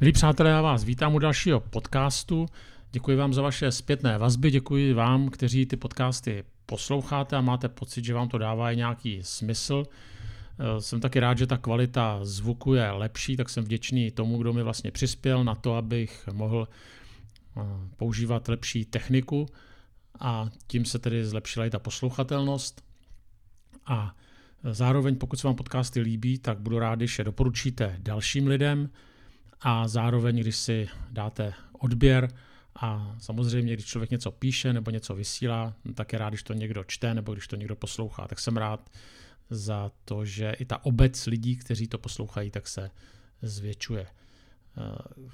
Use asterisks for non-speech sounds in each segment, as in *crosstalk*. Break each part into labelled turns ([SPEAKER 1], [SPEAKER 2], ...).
[SPEAKER 1] Milí přátelé, já vás vítám u dalšího podcastu. Děkuji vám za vaše zpětné vazby, děkuji vám, kteří ty podcasty posloucháte a máte pocit, že vám to dává nějaký smysl. Eh, jsem taky rád, že ta kvalita zvuku je lepší, tak jsem vděčný tomu, kdo mi vlastně přispěl na to, abych mohl eh, používat lepší techniku a tím se tedy zlepšila i ta poslouchatelnost. A zároveň, pokud se vám podcasty líbí, tak budu rád, když je doporučíte dalším lidem a zároveň, když si dáte odběr a samozřejmě, když člověk něco píše nebo něco vysílá, tak je rád, když to někdo čte nebo když to někdo poslouchá. Tak jsem rád za to, že i ta obec lidí, kteří to poslouchají, tak se zvětšuje. Eh,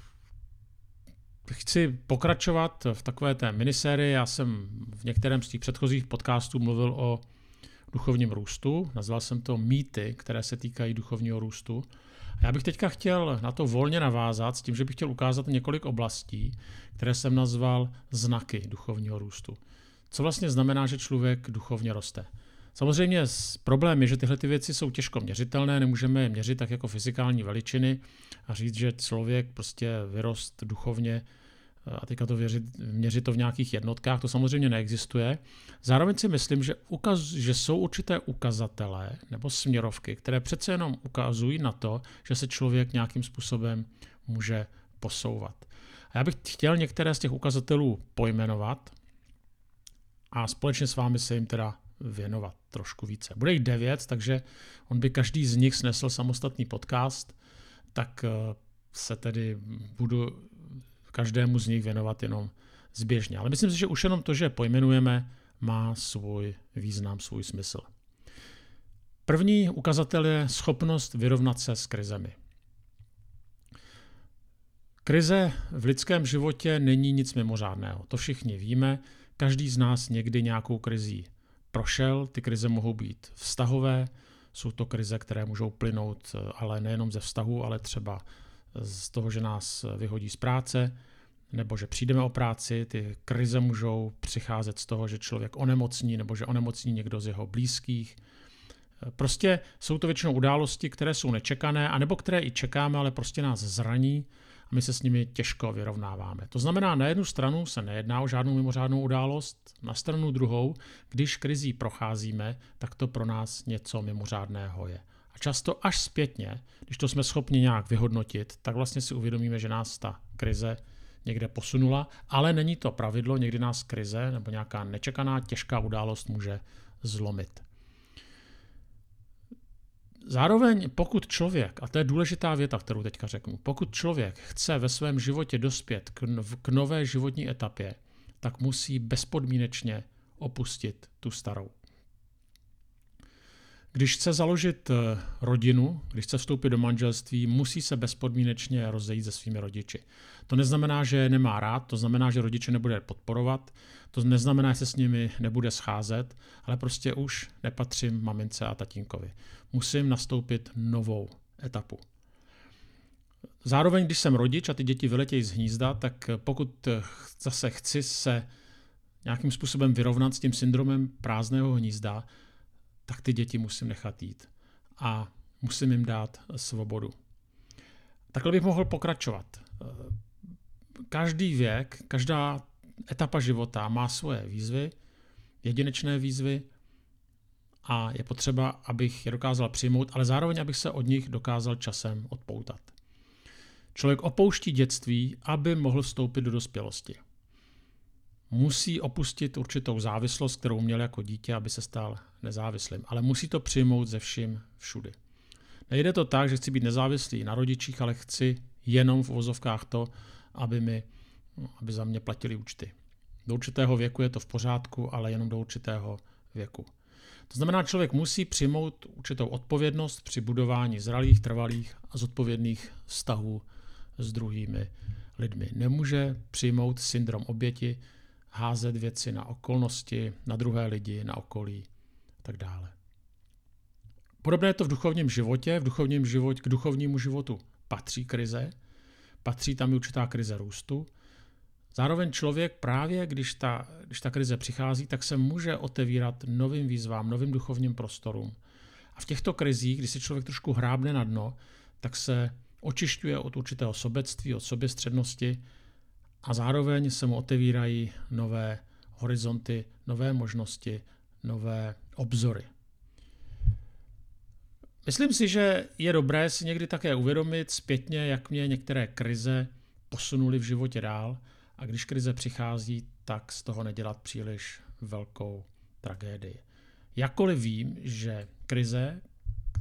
[SPEAKER 1] chci pokračovat v takové té minisérii. Já jsem v některém z těch předchozích podcastů mluvil o duchovním růstu. Nazval jsem to mýty, které se týkají duchovního růstu. Já bych teďka chtěl na to volně navázat s tím, že bych chtěl ukázat několik oblastí, které jsem nazval znaky duchovního růstu. Co vlastně znamená, že člověk duchovně roste? Samozřejmě problém je, že tyhle ty věci jsou těžko měřitelné, nemůžeme je měřit tak jako fyzikální veličiny a říct, že člověk prostě vyrost duchovně a teďka to věřit, měřit to v nějakých jednotkách, to samozřejmě neexistuje. Zároveň si myslím, že, ukaz, že jsou určité ukazatele nebo směrovky, které přece jenom ukazují na to, že se člověk nějakým způsobem může posouvat. A já bych chtěl některé z těch ukazatelů pojmenovat a společně s vámi se jim teda věnovat trošku více. Bude jich devět, takže on by každý z nich snesl samostatný podcast, tak eh, se tedy budu každému z nich věnovat jenom zběžně. Ale myslím si, že už jenom to, že pojmenujeme, má svůj význam, svůj smysl. První ukazatel je schopnost vyrovnat se s krizemi. Krize v lidském životě není nic mimořádného. To všichni víme. Každý z nás někdy nějakou krizí prošel. Ty krize mohou být vztahové, jsou to krize, které můžou plynout ale nejenom ze vztahu, ale třeba z toho, že nás vyhodí z práce, nebo že přijdeme o práci, ty krize můžou přicházet z toho, že člověk onemocní, nebo že onemocní někdo z jeho blízkých. Prostě jsou to většinou události, které jsou nečekané, anebo které i čekáme, ale prostě nás zraní a my se s nimi těžko vyrovnáváme. To znamená, na jednu stranu se nejedná o žádnou mimořádnou událost, na stranu druhou, když krizí procházíme, tak to pro nás něco mimořádného je. A často až zpětně, když to jsme schopni nějak vyhodnotit, tak vlastně si uvědomíme, že nás ta krize někde posunula, ale není to pravidlo, někdy nás krize nebo nějaká nečekaná těžká událost může zlomit. Zároveň, pokud člověk, a to je důležitá věta, kterou teďka řeknu, pokud člověk chce ve svém životě dospět k, nové životní etapě, tak musí bezpodmínečně opustit tu starou. Když chce založit eh, rodinu, když chce vstoupit do manželství, musí se bezpodmínečně rozejít se svými rodiči. To neznamená, že nemá rád, to znamená, že rodiče nebude podporovat, to neznamená, že se s nimi nebude scházet, ale prostě už nepatřím mamince a tatínkovi. Musím nastoupit novou etapu. Zároveň, když jsem rodič a ty děti vyletějí z hnízda, tak pokud zase chci se nějakým způsobem vyrovnat s tím syndromem prázdného hnízda, tak ty děti musím nechat jít a musím jim dát svobodu. Takhle bych mohl pokračovat. Každý věk, každá etapa života má svoje výzvy, jedinečné výzvy a je potřeba, abych je dokázal přijmout, ale zároveň, abych se od nich dokázal časem odpoutat. Člověk opouští dětství, aby mohl vstoupit do dospělosti musí opustit určitou závislost, kterou měl jako dítě, aby se stal nezávislým. Ale musí to přijmout ze vším všudy. Nejde to tak, že chci být nezávislý na rodičích, ale chci jenom v uvozovkách to, aby, mi, aby za mě platili účty. Do určitého věku je to v pořádku, ale jenom do určitého věku. To znamená, člověk musí přijmout určitou odpovědnost při budování zralých, trvalých a zodpovědných vztahů s druhými lidmi. Nemůže přijmout syndrom oběti, házet věci na okolnosti, na druhé lidi, na okolí a tak dále. Podobné je to v duchovním životě. V duchovním životě, k duchovnímu životu patří krize, patří tam i určitá krize růstu. Zároveň člověk právě, když ta, když ta krize přichází, tak se může otevírat novým výzvám, novým duchovním prostorům. A v těchto krizích, když si člověk trošku hrábne na dno, tak se očišťuje od určitého sobectví, od soběstřednosti a zároveň se mu otevírají nové horizonty, nové možnosti, nové obzory. Myslím si, že je dobré si někdy také uvědomit zpětně, jak mě některé krize posunuly v životě dál a když krize přichází, tak z toho nedělat příliš velkou tragédii. Jakkoliv vím, že krize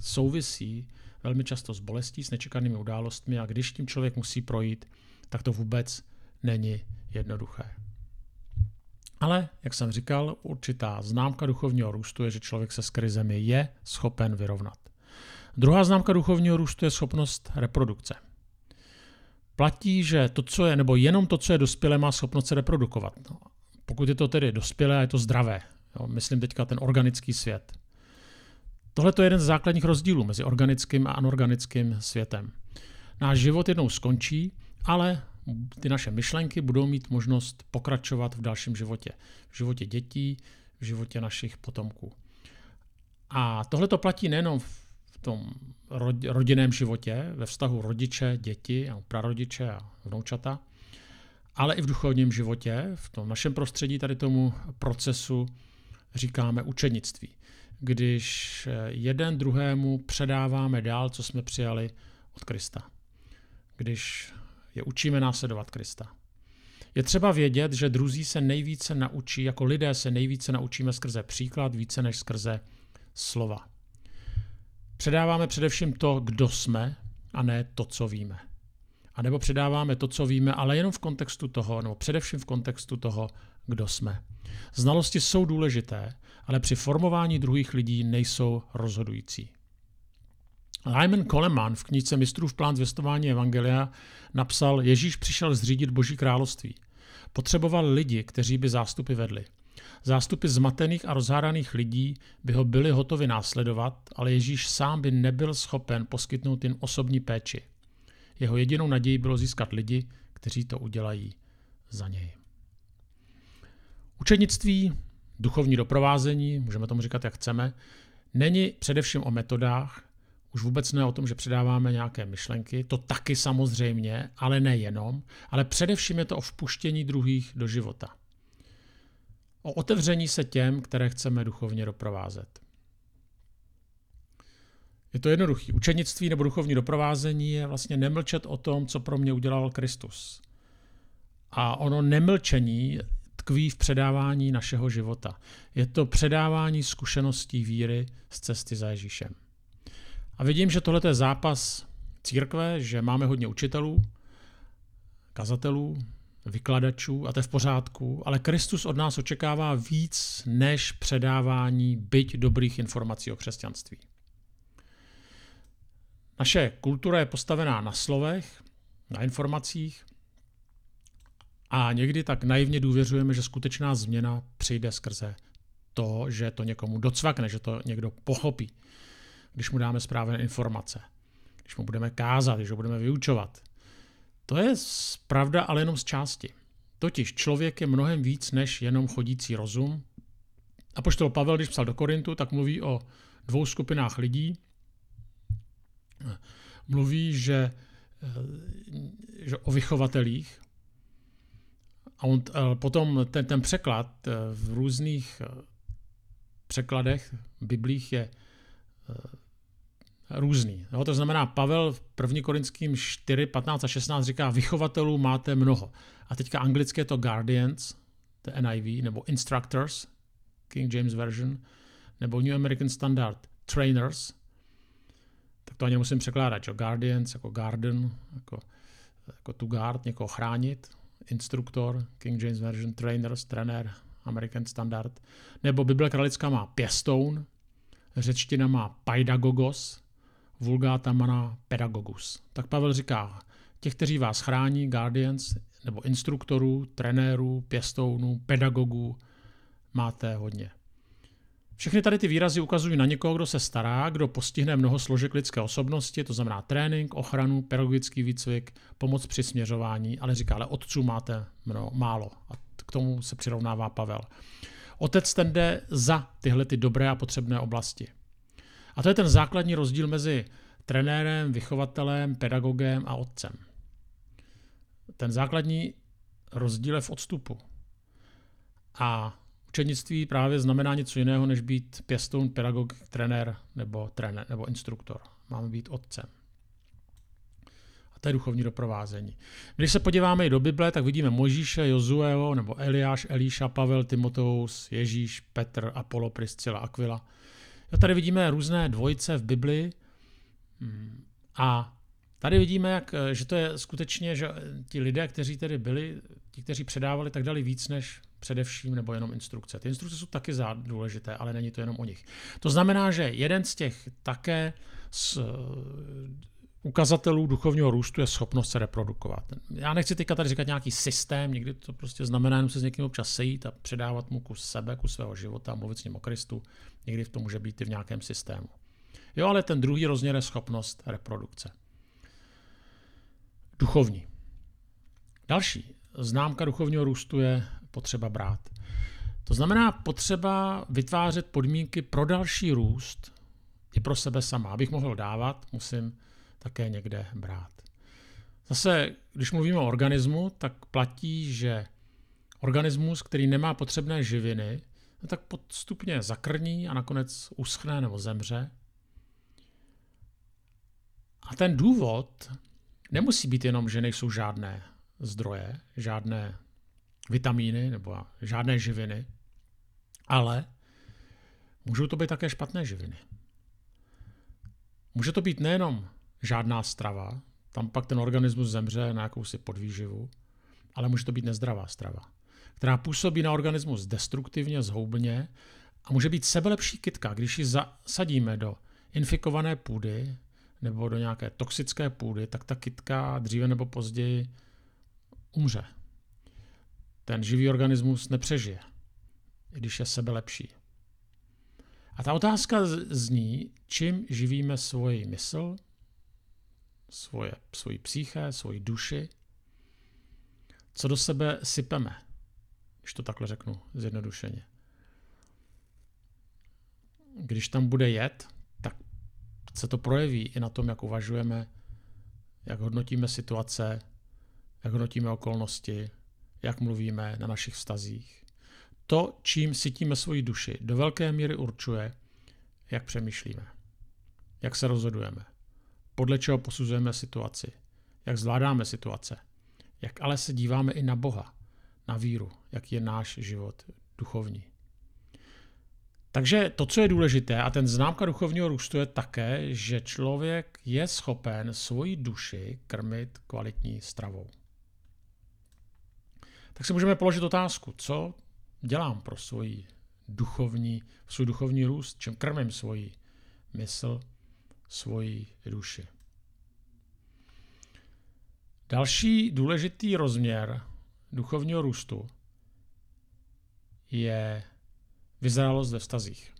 [SPEAKER 1] souvisí velmi často s bolestí, s nečekanými událostmi a když tím člověk musí projít, tak to vůbec není jednoduché. Ale, jak jsem říkal, určitá známka duchovního růstu je, že člověk se s krizemi je schopen vyrovnat. Druhá známka duchovního růstu je schopnost reprodukce. Platí, že to, co je, nebo jenom to, co je dospělé, má schopnost se reprodukovat. No, pokud je to tedy dospělé, je to zdravé. Jo, myslím teďka ten organický svět. Tohle je jeden z základních rozdílů mezi organickým a anorganickým světem. Náš život jednou skončí, ale ty naše myšlenky budou mít možnost pokračovat v dalším životě. V životě dětí, v životě našich potomků. A tohle to platí nejenom v tom rodinném životě, ve vztahu rodiče, děti, prarodiče a vnoučata, ale i v duchovním životě, v tom našem prostředí tady tomu procesu říkáme učenictví. Když jeden druhému předáváme dál, co jsme přijali od Krista. Když je učíme následovat Krista. Je třeba vědět, že druzí se nejvíce naučí, jako lidé se nejvíce naučíme skrze příklad, více než skrze slova. Předáváme především to, kdo jsme, a ne to, co víme. A nebo předáváme to, co víme, ale jenom v kontextu toho, nebo především v kontextu toho, kdo jsme. Znalosti jsou důležité, ale při formování druhých lidí nejsou rozhodující. Lyman Coleman v knize Mistrův plán zvěstování Evangelia napsal, Ježíš přišel zřídit Boží království. Potřeboval lidi, kteří by zástupy vedli. Zástupy zmatených a rozhádaných lidí by ho byli hotovi následovat, ale Ježíš sám by nebyl schopen poskytnout jim osobní péči. Jeho jedinou nadějí bylo získat lidi, kteří to udělají za něj. Učenictví, duchovní doprovázení, můžeme tomu říkat, jak chceme, není především o metodách, už vůbec ne o tom, že předáváme nějaké myšlenky, to taky samozřejmě, ale nejenom, ale především je to o vpuštění druhých do života. O otevření se těm, které chceme duchovně doprovázet. Je to jednoduché. Učenictví nebo duchovní doprovázení je vlastně nemlčet o tom, co pro mě udělal Kristus. A ono nemlčení tkví v předávání našeho života. Je to předávání zkušeností víry z cesty za Ježíšem. A vidím, že tohle je zápas církve, že máme hodně učitelů, kazatelů, vykladačů a to je v pořádku, ale Kristus od nás očekává víc než předávání byť dobrých informací o křesťanství. Naše kultura je postavená na slovech, na informacích a někdy tak naivně důvěřujeme, že skutečná změna přijde skrze to, že to někomu docvakne, že to někdo pochopí když mu dáme správné informace, když mu budeme kázat, když ho budeme vyučovat. To je pravda, ale jenom z části. Totiž člověk je mnohem víc než jenom chodící rozum. A poštol Pavel, když psal do Korintu, tak mluví o dvou skupinách lidí. Mluví, že, že o vychovatelích. A on, eh, potom ten, ten překlad eh, v různých eh, překladech, biblích je různý. Jo, to znamená, Pavel v 1. Korinským 4, 15 a 16 říká, vychovatelů máte mnoho. A teďka anglicky je to guardians, to NIV, nebo instructors, King James Version, nebo New American Standard, trainers, tak to ani musím překládat, jo? guardians, jako garden, jako, jako to guard, někoho chránit, instruktor, King James Version, trainers, trenér, American Standard, nebo Bible kralická má pěstoun, řečtina má paidagogos, vulgáta mana pedagogus. Tak Pavel říká, těch, kteří vás chrání, guardians, nebo instruktorů, trenérů, pěstounů, pedagogů, máte hodně. Všechny tady ty výrazy ukazují na někoho, kdo se stará, kdo postihne mnoho složek lidské osobnosti, to znamená trénink, ochranu, pedagogický výcvik, pomoc při směřování, ale říká, ale otců máte mnoho, málo. A k tomu se přirovnává Pavel. Otec ten jde za tyhle ty dobré a potřebné oblasti. A to je ten základní rozdíl mezi trenérem, vychovatelem, pedagogem a otcem. Ten základní rozdíl je v odstupu. A učednictví právě znamená něco jiného, než být pěstoun, pedagog, trenér nebo trenér nebo instruktor. Máme být otcem. A to je duchovní doprovázení. Když se podíváme i do Bible, tak vidíme Mojžíše, Jozueho, nebo Eliáš, Elíša, Pavel, Timoteus, Ježíš, Petr, Apollo, Priscila, Aquila. Jo, tady vidíme různé dvojice v Bibli hmm. a tady vidíme, jak, že to je skutečně, že ti lidé, kteří tedy byli, ti, kteří předávali, tak dali víc než především nebo jenom instrukce. Ty instrukce jsou taky důležité, ale není to jenom o nich. To znamená, že jeden z těch také z ukazatelů duchovního růstu je schopnost se reprodukovat. Já nechci teďka tady říkat nějaký systém, někdy to prostě znamená jenom se s někým občas sejít a předávat mu kus sebe, kus svého života a mluvit s ním o Kristu. Někdy v tom může být i v nějakém systému. Jo, ale ten druhý rozměr je schopnost reprodukce. Duchovní. Další známka duchovního růstu je potřeba brát. To znamená potřeba vytvářet podmínky pro další růst i pro sebe sama. Abych mohl dávat, musím také někde brát. Zase, když mluvíme o organismu, tak platí, že organismus, který nemá potřebné živiny, tak postupně zakrní a nakonec uschne nebo zemře. A ten důvod nemusí být jenom, že nejsou žádné zdroje, žádné vitamíny nebo žádné živiny, ale můžou to být také špatné živiny. Může to být nejenom žádná strava, tam pak ten organismus zemře na jakousi podvýživu, ale může to být nezdravá strava, která působí na organismus destruktivně, zhoubně a může být sebelepší kytka, když ji zasadíme do infikované půdy nebo do nějaké toxické půdy, tak ta kytka dříve nebo později umře. Ten živý organismus nepřežije, i když je sebelepší. A ta otázka zní, čím živíme svoji mysl, svoje, svoji psyché, svoji duši, co do sebe sypeme, když to takhle řeknu zjednodušeně. Když tam bude jed, tak se to projeví i na tom, jak uvažujeme, jak hodnotíme situace, jak hodnotíme okolnosti, jak mluvíme na našich vztazích. To, čím sytíme svoji duši, do velké míry určuje, jak přemýšlíme, jak se rozhodujeme podle čeho posuzujeme situaci, jak zvládáme situace, jak ale se díváme i na Boha, na víru, jak je náš život duchovní. Takže to, co je důležité, a ten známka duchovního růstu je také, že člověk je schopen svoji duši krmit kvalitní stravou. Tak si můžeme položit otázku, co dělám pro svůj duchovní, svůj duchovní růst, čím krmím svoji mysl, svoji duši. Další důležitý rozměr duchovního růstu je vyzrálost ve vztazích.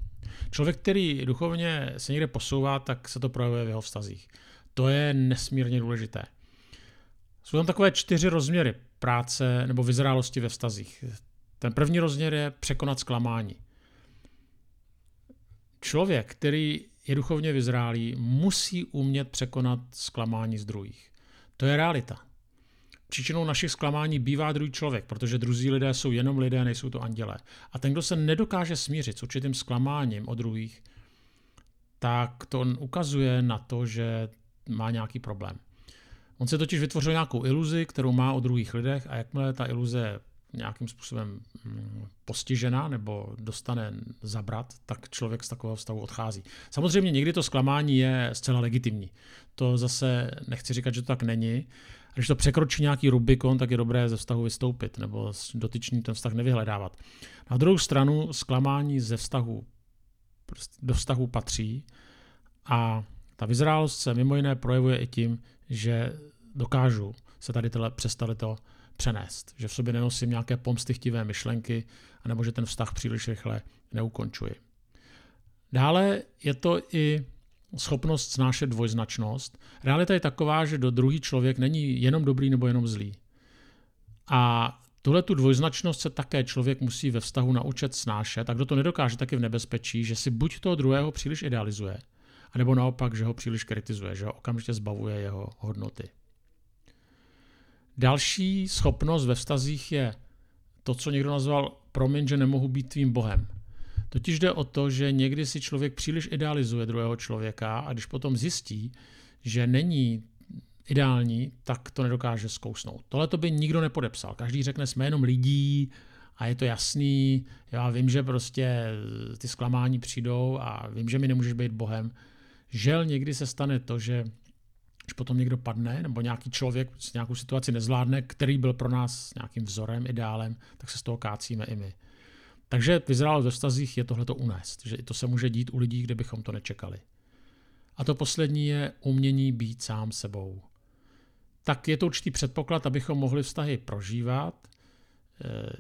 [SPEAKER 1] Člověk, který duchovně se někde posouvá, tak se to projevuje v jeho vztazích. To je nesmírně důležité. Jsou tam takové čtyři rozměry práce nebo vyzrálosti ve vztazích. Ten první rozměr je překonat zklamání. Člověk, který je duchovně vyzrálý, musí umět překonat zklamání z druhých. To je realita. Příčinou našich zklamání bývá druhý člověk, protože druzí lidé jsou jenom lidé, nejsou to andělé. A ten, kdo se nedokáže smířit s určitým zklamáním od druhých, tak to ukazuje na to, že má nějaký problém. On si totiž vytvořil nějakou iluzi, kterou má o druhých lidech a jakmile ta iluze nějakým způsobem mm, postižena nebo dostane zabrat, tak člověk z takového stavu odchází. Samozřejmě někdy to zklamání je zcela legitimní. To zase nechci říkat, že to tak není. Když to překročí nějaký Rubikon, tak je dobré ze vztahu vystoupit nebo dotyčný ten vztah nevyhledávat. Na druhou stranu zklamání ze vztahu prostě do vztahu patří a ta vyzrálost se mimo jiné projevuje i tím, že dokážu se tady tyhle, přestali to přenést. Že v sobě nenosím nějaké pomstychtivé myšlenky, anebo že ten vztah příliš rychle neukončuji. Dále je to i schopnost snášet dvojznačnost. Realita je taková, že do druhý člověk není jenom dobrý nebo jenom zlý. A tuhle tu dvojznačnost se také člověk musí ve vztahu naučit snášet a kdo to nedokáže, tak je v nebezpečí, že si buď toho druhého příliš idealizuje, anebo naopak, že ho příliš kritizuje, že ho okamžitě zbavuje jeho hodnoty. Další schopnost ve vztazích je to, co někdo nazval promiň, že nemohu být tvým bohem. Totiž jde o to, že někdy si člověk příliš idealizuje druhého člověka a když potom zjistí, že není ideální, tak to nedokáže zkousnout. Tohle to by nikdo nepodepsal. Každý řekne, jsme jenom lidí a je to jasný. Já vím, že prostě ty zklamání přijdou a vím, že mi nemůžeš být Bohem. Žel někdy se stane to, že když potom někdo padne, nebo nějaký člověk s nějakou situaci nezvládne, který byl pro nás nějakým vzorem, ideálem, tak se z toho kácíme i my. Takže v Izraelu ve vztazích je tohle to unést, že to se může dít u lidí, kde bychom to nečekali. A to poslední je umění být sám sebou. Tak je to určitý předpoklad, abychom mohli vztahy prožívat. Eh,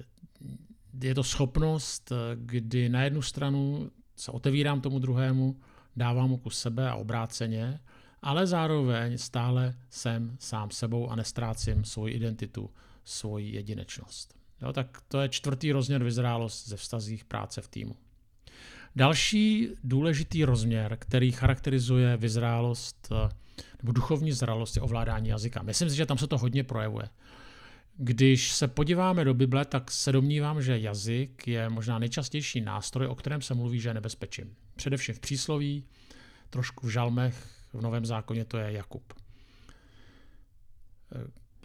[SPEAKER 1] je to schopnost, eh, kdy na jednu stranu se otevírám tomu druhému, dávám mu kus sebe a obráceně, ale zároveň stále jsem sám sebou a nestrácím svoji identitu, svoji jedinečnost. Jo, tak to je čtvrtý rozměr vyzrálost ze vztazích práce v týmu. Další důležitý rozměr, který charakterizuje vyzrálost nebo duchovní zralost je ovládání jazyka. Myslím si, že tam se to hodně projevuje. Když se podíváme do Bible, tak se domnívám, že jazyk je možná nejčastější nástroj, o kterém se mluví, že je nebezpečím. Především v přísloví, trošku v žalmech, v Novém zákoně to je Jakub.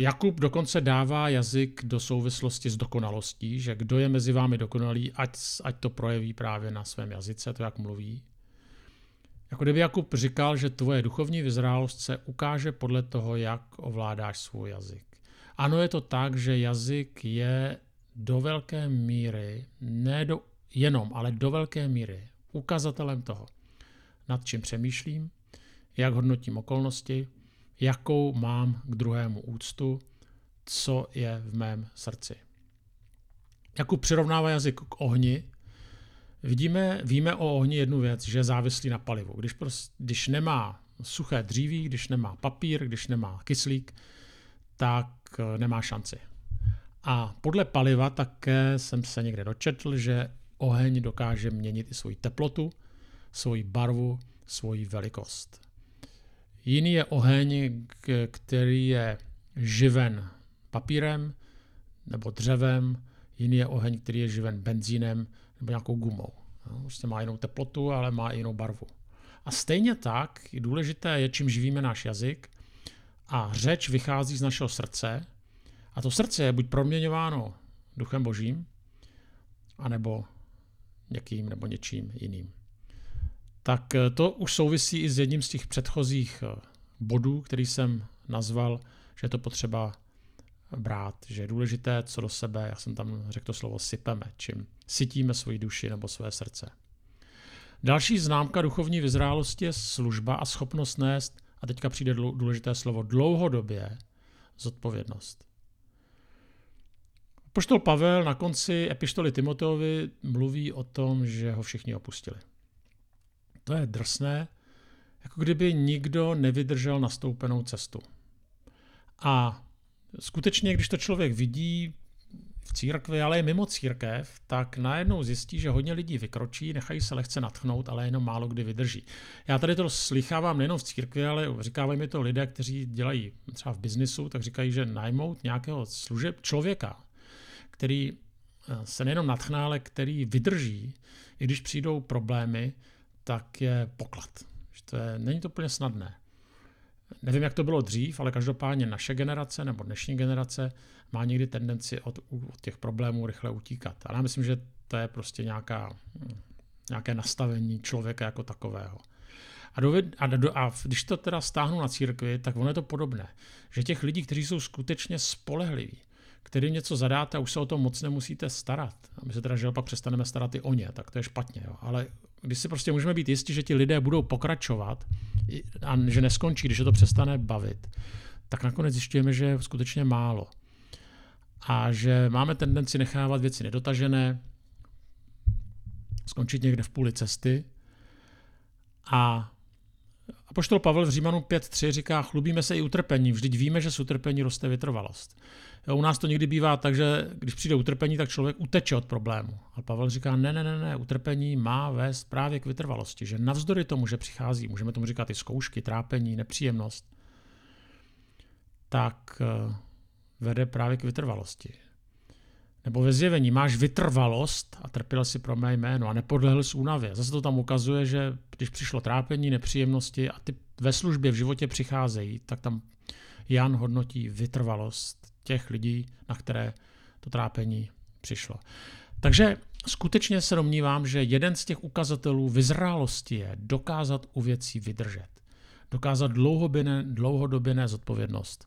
[SPEAKER 1] Jakub dokonce dává jazyk do souvislosti s dokonalostí, že kdo je mezi vámi dokonalý, ať, ať to projeví právě na svém jazyce, to jak mluví. Jako kdyby Jakub říkal, že tvoje duchovní vyzrálost se ukáže podle toho, jak ovládáš svůj jazyk. Ano, je to tak, že jazyk je do velké míry, ne do, jenom, ale do velké míry ukazatelem toho, nad čím přemýšlím, jak hodnotím okolnosti, jakou mám k druhému úctu, co je v mém srdci. Jakub přirovnává jazyk k ohni, vidíme, víme o ohni jednu věc, že je závislý na palivu. Když, prostě, když nemá suché dříví, když nemá papír, když nemá kyslík, tak eh, nemá šanci. A podle paliva také jsem se někde dočetl, že oheň dokáže měnit i svoji teplotu, svoji barvu, svoji velikost. Jiný je oheň, který je živen papírem nebo dřevem, jiný je oheň, který je živen benzínem nebo nějakou gumou. No, prostě má jinou teplotu, ale má i jinou barvu. A stejně tak důležité je, čím živíme náš jazyk. A řeč vychází z našeho srdce. A to srdce je buď proměňováno duchem božím, anebo někým nebo něčím jiným tak eh, to už souvisí i s jedním z těch předchozích eh, bodů, který jsem nazval, že je to potřeba brát, že je důležité, co do sebe, já jsem tam řekl to slovo sypeme, čím sytíme svoji duši nebo své srdce. Další známka duchovní vyzrálosti je služba a schopnost nést, a teďka přijde důležité slovo, dlouhodobě zodpovědnost. Poštol Pavel na konci epištoly Timoteovi mluví o tom, že ho všichni opustili. To je drsné, jako kdyby nikdo nevydržel nastoupenou cestu. A skutečně, když to člověk vidí v církvi, ale i mimo církev, tak najednou zjistí, že hodně lidí vykročí, nechají se lehce natchnout, ale jenom málo kdy vydrží. Já tady to slychávám nejenom v církvi, ale říkávají mi to lidé, kteří dělají třeba v biznisu, tak říkají, že najmout nějakého služeb člověka, který eh, se nejenom natchná, ale který vydrží, i když přijdou problémy, tak je poklad. Že to je, není to úplně snadné. Nevím, jak to bylo dřív, ale každopádně naše generace nebo dnešní generace má někdy tendenci od, od těch problémů rychle utíkat. Ale já myslím, že to je prostě nějaká, nějaké nastavení člověka jako takového. A, do, a, do, a když to teda stáhnu na církvi, tak ono je to podobné. Že těch lidí, kteří jsou skutečně spolehliví, kterým něco zadáte a už se o to moc nemusíte starat. A my se teda, že pak přestaneme starat i o ně, tak to je špatně. Jo. Ale když si prostě můžeme být jistí, že ti lidé budou pokračovat a že neskončí, když se to přestane bavit, tak nakonec zjišťujeme, že je skutečně málo. A že máme tendenci nechávat věci nedotažené, skončit někde v půli cesty a A poštol Pavel v Římanu 5.3 říká, chlubíme se i utrpení, vždyť víme, že z utrpení roste vytrvalost. Jo, u nás to někdy bývá tak, že když přijde utrpení, tak člověk uteče od problému. A Pavel říká, ne, ne, ne, ne, utrpení má vést právě k vytrvalosti, že navzdory tomu, že přichází, můžeme tomu říkat i zkoušky, trápení, nepříjemnost, tak eh, vede právě k vytrvalosti. Nebo ve zjevení máš vytrvalost a trpěl si pro mé jméno a nepodlehl z únavě. Zase to tam ukazuje, že když přišlo trápení, nepříjemnosti a ty ve službě v životě přicházejí, tak tam Jan hodnotí vytrvalost těch lidí, na které to trápení přišlo. Takže skutečně se domnívám, že jeden z těch ukazatelů vyzrálosti je dokázat u věcí vydržet. Dokázat dlouhodobě zodpovědnost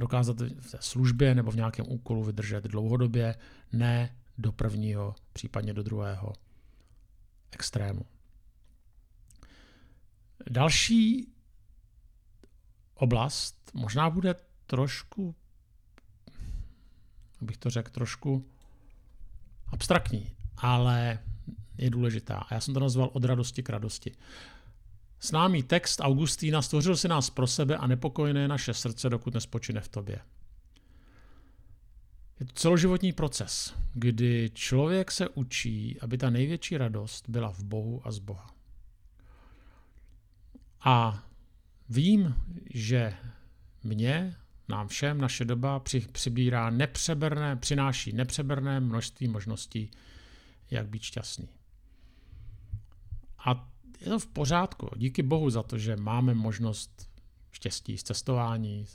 [SPEAKER 1] dokázat v té službě nebo v nějakém úkolu vydržet dlouhodobě, ne do prvního, případně do druhého extrému. Další oblast možná bude trošku, abych to řekl, trošku abstraktní, ale je důležitá. A já jsem to nazval od radosti k radosti. Známý text Augustína stvořil si nás pro sebe a nepokojné naše srdce, dokud nespočine v tobě. Je to celoživotní proces, kdy člověk se učí, aby ta největší radost byla v Bohu a z Boha. A vím, že mě, nám všem, naše doba při, přibírá nepřeberné, přináší nepřeberné množství možností, jak být šťastný. A je to v pořádku. Díky Bohu za to, že máme možnost štěstí z cestování,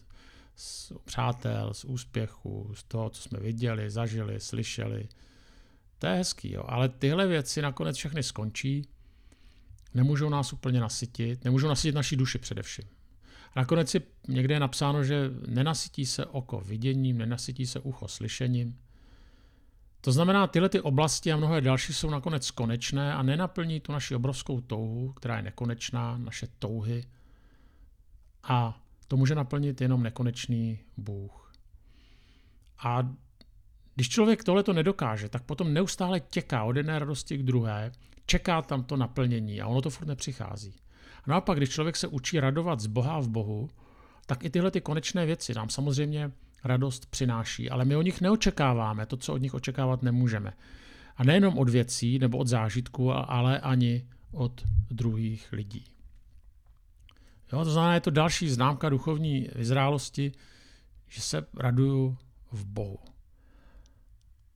[SPEAKER 1] z přátel, z úspěchu, z toho, co jsme viděli, zažili, slyšeli. To je hezký, jo. ale tyhle věci nakonec všechny skončí, nemůžou nás úplně nasytit, nemůžou nasytit naší duši především. A nakonec je někde je napsáno, že nenasytí se oko viděním, nenasytí se ucho slyšením, to znamená, tyhle ty oblasti a mnohé další jsou nakonec konečné a nenaplní tu naši obrovskou touhu, která je nekonečná, naše touhy. A to může naplnit jenom nekonečný Bůh. A když člověk tohle to nedokáže, tak potom neustále těká od jedné radosti k druhé, čeká tam to naplnění a ono to furt nepřichází. A naopak, když člověk se učí radovat z Boha v Bohu, tak i tyhle ty konečné věci nám samozřejmě radost přináší, ale my o nich neočekáváme to, co od nich očekávat nemůžeme. A nejenom od věcí nebo od zážitku, ale ani od druhých lidí. Jo, to znamená, je to další známka duchovní vyzrálosti, že se raduju v Bohu.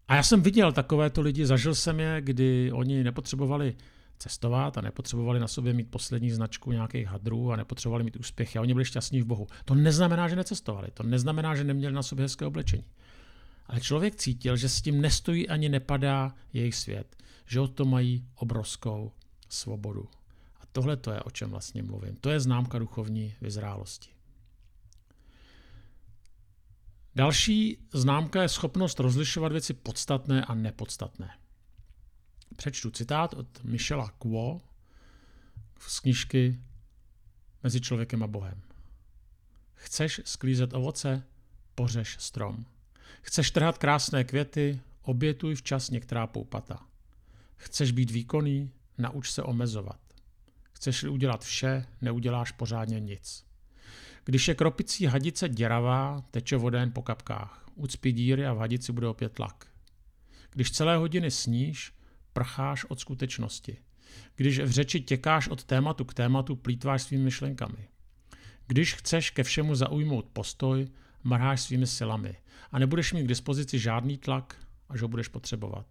[SPEAKER 1] A já jsem viděl takovéto lidi, zažil jsem je, kdy oni nepotřebovali cestovat a nepotřebovali na sobě mít poslední značku nějakých hadrů a nepotřebovali mít úspěchy a oni byli šťastní v Bohu. To neznamená, že necestovali, to neznamená, že neměli na sobě hezké oblečení. Ale člověk cítil, že s tím nestojí ani nepadá jejich svět, že o to mají obrovskou svobodu. A tohle to je, o čem vlastně mluvím. To je známka duchovní vyzrálosti. Další známka je schopnost rozlišovat věci podstatné a nepodstatné. Přečtu citát od Michela Quo z knižky Mezi člověkem a Bohem. Chceš sklízet ovoce? Pořeš strom. Chceš trhat krásné květy? Obětuj včas některá poupata. Chceš být výkonný? Nauč se omezovat. Chceš-li udělat vše, neuděláš pořádně nic. Když je kropicí hadice děravá, teče voda jen po kapkách. Ucpí díry a v hadici bude opět tlak. Když celé hodiny sníš, prcháš od skutečnosti. Když v řeči těkáš od tématu k tématu, plítváš svými myšlenkami. Když chceš ke všemu zaujmout postoj, marháš svými silami a nebudeš mít k dispozici žádný tlak, až ho budeš potřebovat.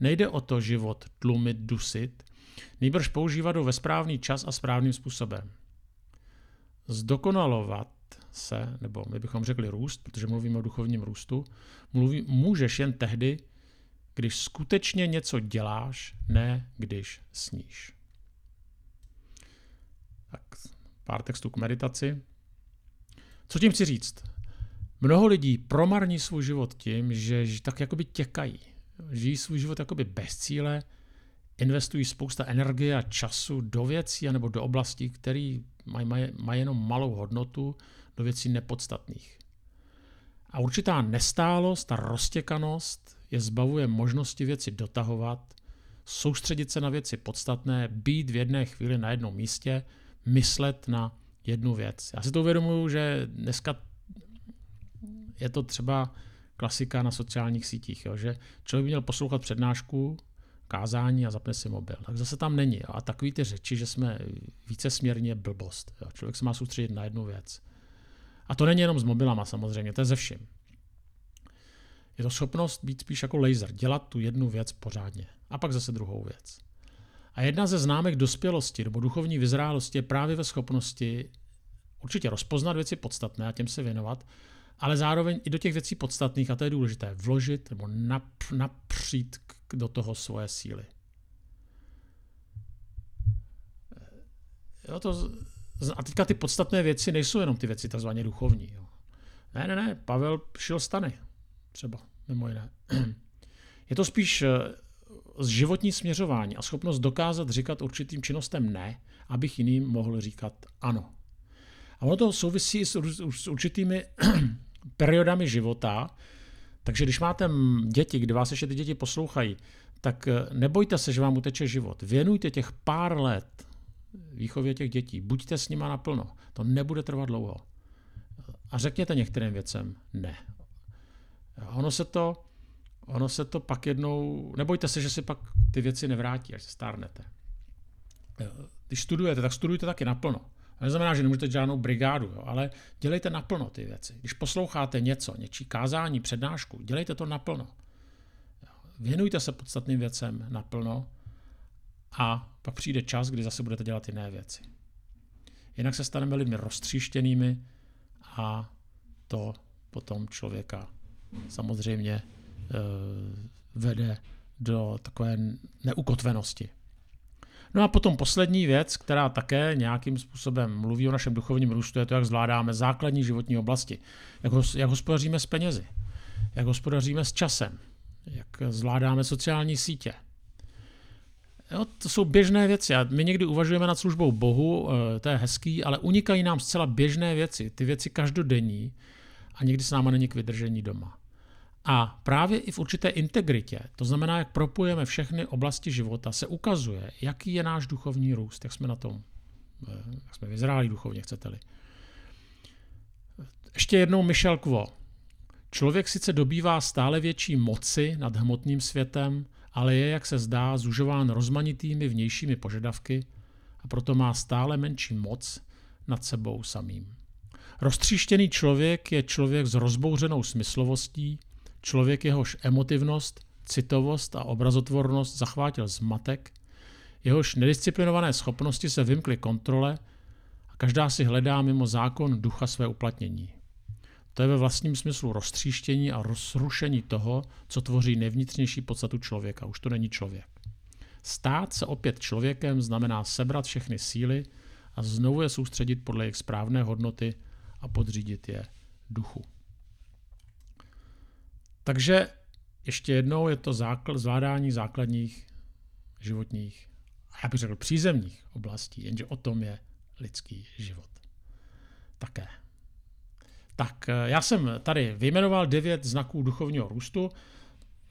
[SPEAKER 1] Nejde o to život tlumit, dusit, nejbrž používat ho ve správný čas a správným způsobem. Zdokonalovat se, nebo my bychom řekli růst, protože mluvíme o duchovním růstu, mluví, můžeš jen tehdy, když skutečně něco děláš, ne když sníš. Tak pár textů k meditaci. Co tím chci říct? Mnoho lidí promarní svůj život tím, že tak jakoby těkají. Žijí svůj život jakoby bez cíle, investují spousta energie a času do věcí nebo do oblastí, které mají, mají, mají jenom malou hodnotu, do věcí nepodstatných. A určitá nestálost a roztěkanost je zbavuje možnosti věci dotahovat, soustředit se na věci podstatné, být v jedné chvíli na jednom místě, myslet na jednu věc. Já si to uvědomuju, že dneska je to třeba klasika na sociálních sítích, jo, že člověk by měl poslouchat přednášku, kázání a zapne si mobil. Tak zase tam není. Jo. A takový ty řeči, že jsme více směrně blbost. Jo. Člověk se má soustředit na jednu věc. A to není jenom s mobilama samozřejmě, to je ze vším. Je to schopnost být spíš jako laser, dělat tu jednu věc pořádně. A pak zase druhou věc. A jedna ze známek dospělosti nebo duchovní vyzrálosti je právě ve schopnosti určitě rozpoznat věci podstatné a těm se věnovat, ale zároveň i do těch věcí podstatných, a to je důležité, vložit nebo nap, napřít do toho svoje síly. Jo, to, a teďka ty podstatné věci nejsou jenom ty věci takzvaně duchovní. Jo. Ne, ne, ne, Pavel šil stany, třeba, mimo jiné. Je to spíš eh, životní směřování a schopnost dokázat říkat určitým činnostem ne, abych jiným mohl říkat ano. A ono to souvisí s, s určitými *clears throat* periodami života, takže když máte děti, kdy vás ještě ty děti poslouchají, tak eh, nebojte se, že vám uteče život. Věnujte těch pár let výchově těch dětí. Buďte s nima naplno. To nebude trvat dlouho. A řekněte některým věcem ne. Ono se to, ono se to pak jednou, nebojte se, že si pak ty věci nevrátí, až se stárnete. Když studujete, tak studujte taky naplno. To neznamená, že nemůžete žádnou brigádu, jo, ale dělejte naplno ty věci. Když posloucháte něco, něčí kázání, přednášku, dělejte to naplno. Věnujte se podstatným věcem naplno a pak přijde čas, kdy zase budete dělat jiné věci. Jinak se staneme lidmi roztříštěnými a to potom člověka samozřejmě e, vede do takové neukotvenosti. No a potom poslední věc, která také nějakým způsobem mluví o našem duchovním růstu, je to, jak zvládáme základní životní oblasti. Jak, hos, jak hospodaříme s penězi, jak hospodaříme s časem, jak zvládáme sociální sítě. Jo, to jsou běžné věci. A my někdy uvažujeme nad službou Bohu, eh, to je hezký, ale unikají nám zcela běžné věci, ty věci každodenní a někdy s náma není k vydržení doma. A právě i v určité integritě, to znamená, jak propojeme všechny oblasti života, se ukazuje, jaký je náš duchovní růst, jak jsme na tom, eh, jak jsme vyzráli duchovně, chcete-li. Ještě jednou Michel Quo. Člověk sice dobývá stále větší moci nad hmotným světem, ale je, jak se zdá, zužován rozmanitými vnějšími požadavky a proto má stále menší moc nad sebou samým. Roztříštěný člověk je člověk s rozbouřenou smyslovostí, člověk jehož emotivnost, citovost a obrazotvornost zachvátil zmatek, jehož nedisciplinované schopnosti se vymkly kontrole a každá si hledá mimo zákon ducha své uplatnění. To je ve vlastním smyslu roztříštění a rozrušení toho, co tvoří nevnitřnější podstatu člověka. Už to není člověk. Stát se opět člověkem znamená sebrat všechny síly a znovu je soustředit podle jejich správné hodnoty a podřídit je duchu. Takže ještě jednou je to základ, zvládání základních životních, a já bych řekl přízemních oblastí, jenže o tom je lidský život. Také. Tak eh, já jsem tady vyjmenoval devět znaků duchovního růstu.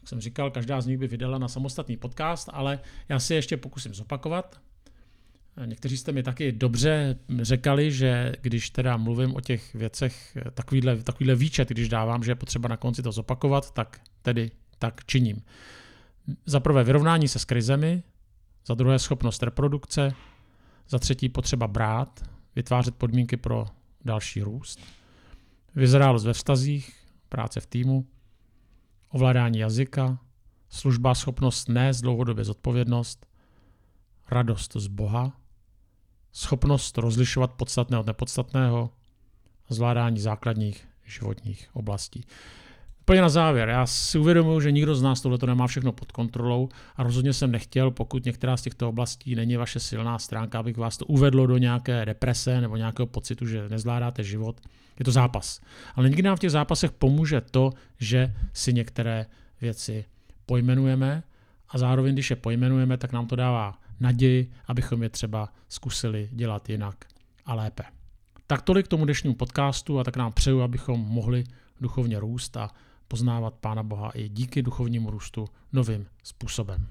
[SPEAKER 1] Jak jsem říkal, každá z nich by vydala na samostatný podcast, ale já si ještě pokusím zopakovat. Někteří jste mi taky dobře řekali, že když teda mluvím o těch věcech, eh, takovýhle, takovýhle výčet, když dávám, že je potřeba na konci to zopakovat, tak tedy tak činím. Za prvé vyrovnání se s krizemi, za druhé schopnost reprodukce, za třetí potřeba brát, vytvářet podmínky pro další růst, vyzrálost ve vztazích, práce v týmu, ovládání jazyka, služba, schopnost nést dlouhodobě zodpovědnost, radost z Boha, schopnost rozlišovat podstatné od nepodstatného, zvládání základních životních oblastí. Úplně na závěr, já si uvědomuji, že nikdo z nás tohle nemá všechno pod kontrolou a rozhodně jsem nechtěl, pokud některá z těchto oblastí není vaše silná stránka, abych vás to uvedlo do nějaké deprese nebo nějakého pocitu, že nezvládáte život. Je to zápas. Ale nikdy nám v těch zápasech pomůže to, že si některé věci pojmenujeme a zároveň, když je pojmenujeme, tak nám to dává naději, abychom je třeba zkusili dělat jinak a lépe. Tak tolik k tomu dnešnímu podcastu a tak nám přeju, abychom mohli duchovně růst a poznávat Pána Boha i díky duchovnímu růstu novým způsobem.